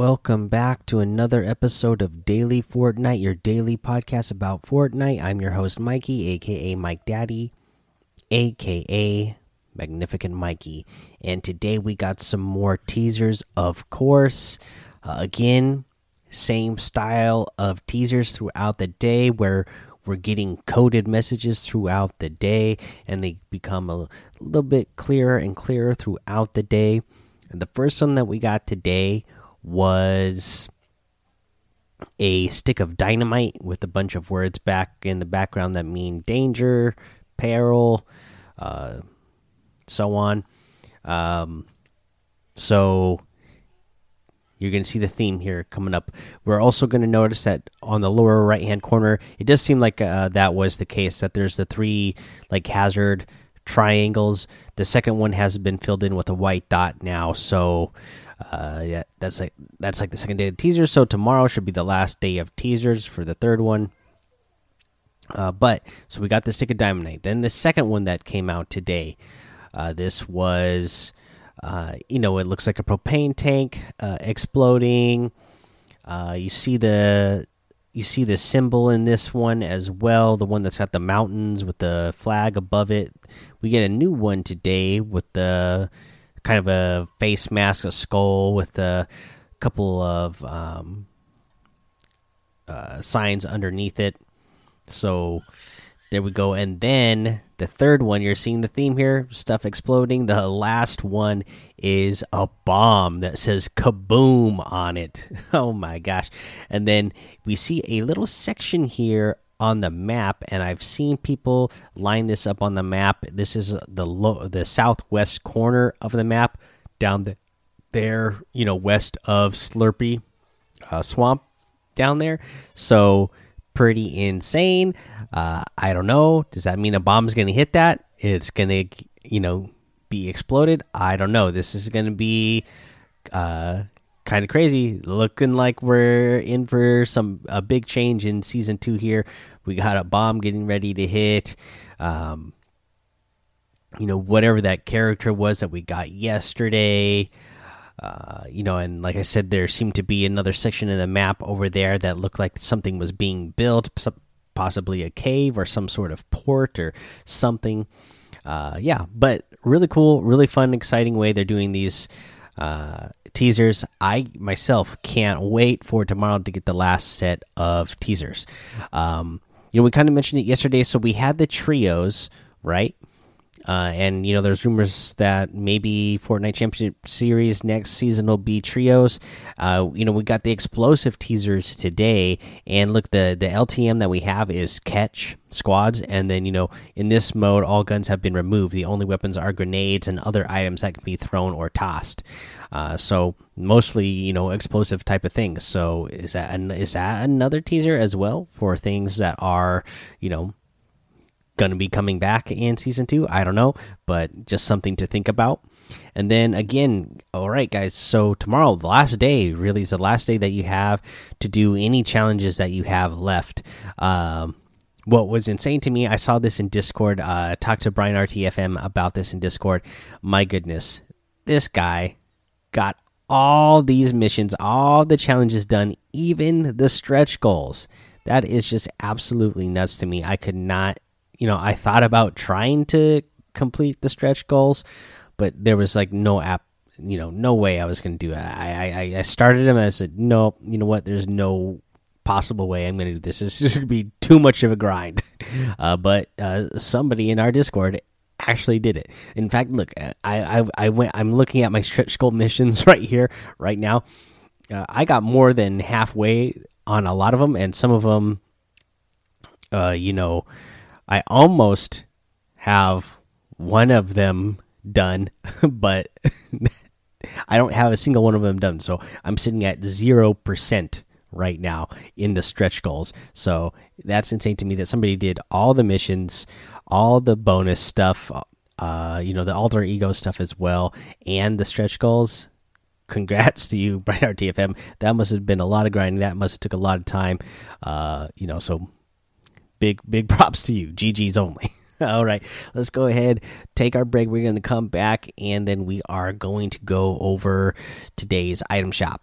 Welcome back to another episode of Daily Fortnite, your daily podcast about Fortnite. I'm your host, Mikey, aka Mike Daddy, aka Magnificent Mikey. And today we got some more teasers, of course. Uh, again, same style of teasers throughout the day where we're getting coded messages throughout the day and they become a little bit clearer and clearer throughout the day. And the first one that we got today was a stick of dynamite with a bunch of words back in the background that mean danger, peril, uh, so on. Um, so you're going to see the theme here coming up. We're also going to notice that on the lower right hand corner, it does seem like uh, that was the case that there's the three like hazard triangles. The second one has been filled in with a white dot now, so uh, yeah, that's like that's like the second day of teasers. So tomorrow should be the last day of teasers for the third one. Uh, but so we got the stick of diamond. Then the second one that came out today. Uh, this was, uh, you know, it looks like a propane tank uh, exploding. Uh, you see the you see the symbol in this one as well, the one that's got the mountains with the flag above it. We get a new one today with the kind of a face mask, a skull with a couple of um, uh, signs underneath it. So there we go. And then the third one, you're seeing the theme here stuff exploding. The last one is a bomb that says kaboom on it. Oh my gosh. And then we see a little section here on the map, and I've seen people line this up on the map. This is the low, the southwest corner of the map, down the, there, you know, west of Slurpy uh, Swamp, down there. So pretty insane. Uh, I don't know. Does that mean a bomb's going to hit that? It's going to, you know, be exploded. I don't know. This is going to be uh, kind of crazy. Looking like we're in for some a big change in season two here. We got a bomb getting ready to hit. Um, you know, whatever that character was that we got yesterday. Uh, you know, and like I said, there seemed to be another section in the map over there that looked like something was being built, possibly a cave or some sort of port or something. Uh, yeah, but really cool, really fun, exciting way they're doing these uh, teasers. I myself can't wait for tomorrow to get the last set of teasers. Um, you know, we kind of mentioned it yesterday. So we had the trios, right? Uh, and you know, there's rumors that maybe Fortnite Championship Series next season will be trios. Uh, you know, we got the explosive teasers today, and look, the the LTM that we have is catch squads, and then you know, in this mode, all guns have been removed. The only weapons are grenades and other items that can be thrown or tossed. Uh, so mostly, you know, explosive type of things. So is that an, is that another teaser as well for things that are, you know, going to be coming back in season two. I don't know, but just something to think about. And then again, all right, guys. So tomorrow, the last day, really is the last day that you have to do any challenges that you have left. Um, what was insane to me, I saw this in Discord. Uh, talked to Brian RTFM about this in Discord. My goodness, this guy got all these missions, all the challenges done, even the stretch goals. That is just absolutely nuts to me. I could not you know, I thought about trying to complete the stretch goals, but there was like no app, you know, no way I was going to do it. I, I I started them and I said, no, you know what? There's no possible way I'm going to do this. It's just going to be too much of a grind. Uh, but uh, somebody in our Discord actually did it. In fact, look, I I, I went. I'm looking at my stretch goal missions right here, right now. Uh, I got more than halfway on a lot of them, and some of them, uh, you know, I almost have one of them done, but I don't have a single one of them done. So I'm sitting at 0% right now in the stretch goals. So that's insane to me that somebody did all the missions, all the bonus stuff, uh, you know, the alter ego stuff as well, and the stretch goals. Congrats to you, Bright RTFM. That must have been a lot of grinding. That must have took a lot of time. Uh, you know, so big big props to you. GG's only. All right, let's go ahead, take our break. We're going to come back, and then we are going to go over today's item shop.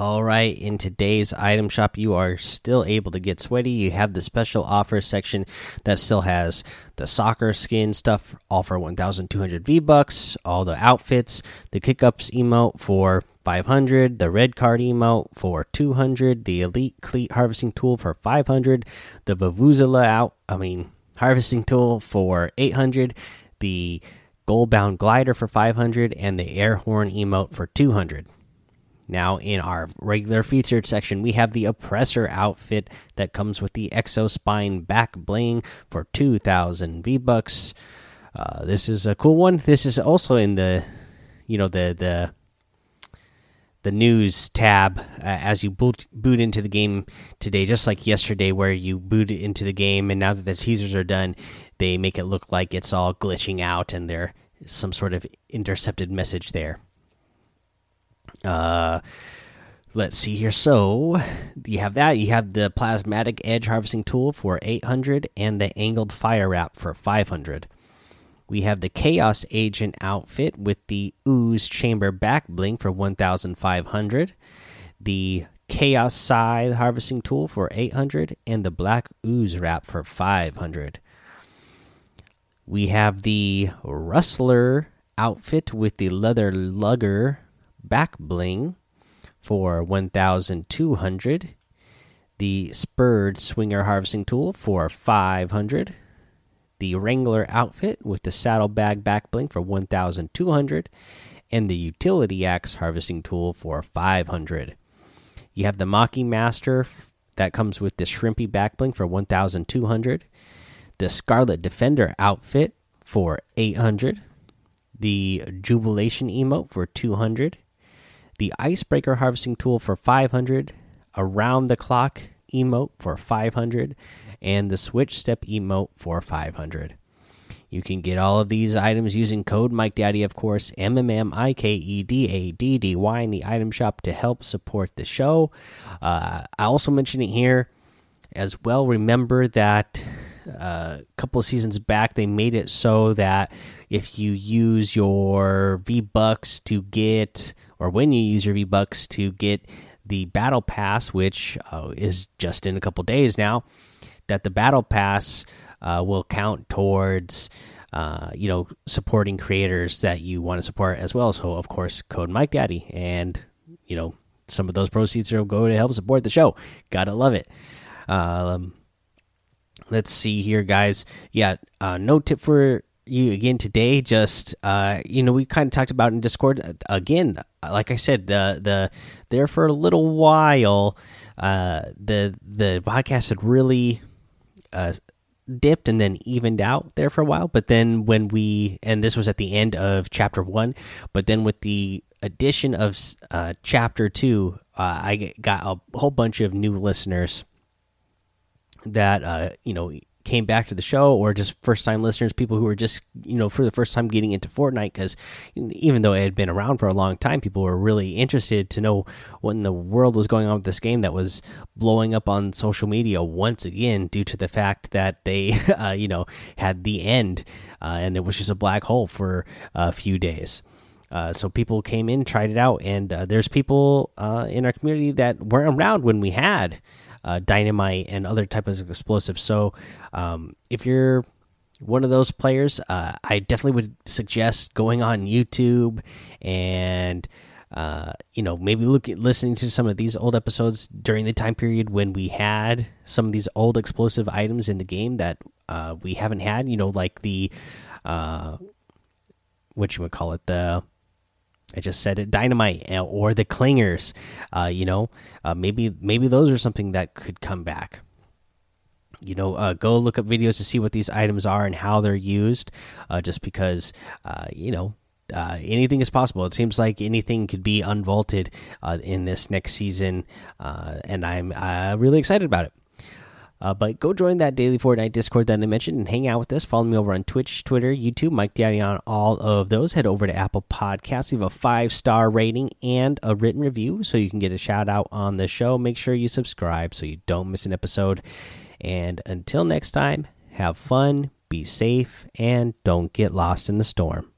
All right, in today's item shop, you are still able to get sweaty. You have the special offer section that still has the soccer skin stuff, all for 1,200 V bucks, all the outfits, the kickups emote for 500, the red card emote for 200, the elite cleat harvesting tool for 500, the Vuvuzela out, I mean, harvesting tool for 800, the Goalbound glider for 500, and the air horn emote for 200. Now, in our regular featured section, we have the Oppressor outfit that comes with the Exospine back bling for 2,000 V bucks. Uh, this is a cool one. This is also in the, you know, the the the news tab uh, as you boot boot into the game today, just like yesterday, where you boot into the game, and now that the teasers are done, they make it look like it's all glitching out, and there's some sort of intercepted message there. Uh, let's see here. So you have that. You have the plasmatic edge harvesting tool for 800 and the angled fire wrap for 500. We have the Chaos Agent outfit with the Ooze Chamber back bling for 1,500. The Chaos Scythe harvesting tool for 800 and the Black Ooze wrap for 500. We have the Rustler outfit with the Leather Lugger back bling for 1200 the spurred swinger harvesting tool for 500 the wrangler outfit with the saddlebag back bling for 1200 and the utility axe harvesting tool for 500 you have the maki master that comes with the shrimpy back bling for 1200 the scarlet defender outfit for 800 the jubilation emote for 200 the icebreaker harvesting tool for 500 around the clock emote for 500 and the switch step emote for 500 you can get all of these items using code mike daddy of course m m m i k e d a d d y in the item shop to help support the show. Uh, i also mentioned it here as well. Remember that uh, a couple of seasons back they made it so that if you use your v bucks to get or when you use your V Bucks to get the Battle Pass, which uh, is just in a couple days now, that the Battle Pass uh, will count towards. Uh, you know, supporting creators that you want to support as well. So, of course, code Mike Daddy, and you know, some of those proceeds will go to help support the show. Gotta love it. Um, let's see here, guys. Yeah, uh, no tip for you again today. Just uh, you know, we kind of talked about in Discord again. Like I said, the the there for a little while, uh, the the podcast had really uh, dipped and then evened out there for a while. But then when we and this was at the end of chapter one, but then with the addition of uh, chapter two, uh, I got a whole bunch of new listeners that uh, you know came back to the show or just first time listeners, people who were just, you know, for the first time getting into Fortnite because even though it had been around for a long time, people were really interested to know what in the world was going on with this game that was blowing up on social media once again due to the fact that they, uh, you know, had the end uh, and it was just a black hole for a few days. Uh, so people came in, tried it out, and uh, there's people uh, in our community that weren't around when we had dynamite and other types of explosives. So um, if you're one of those players, uh, I definitely would suggest going on YouTube and uh, you know maybe look at listening to some of these old episodes during the time period when we had some of these old explosive items in the game that uh, we haven't had. You know, like the uh, what you would call it the I just said it, dynamite uh, or the clingers. Uh, you know, uh, maybe maybe those are something that could come back. You know, uh, go look up videos to see what these items are and how they're used. Uh, just because, uh, you know, anything is possible. It seems like anything could be unvaulted in this next season, and I'm really excited about it. Uh, but go join that daily Fortnite Discord that I mentioned and hang out with us. Follow me over on Twitch, Twitter, YouTube, Mike Daddy on all of those. Head over to Apple Podcasts, leave a five star rating and a written review so you can get a shout out on the show. Make sure you subscribe so you don't miss an episode. And until next time, have fun, be safe, and don't get lost in the storm.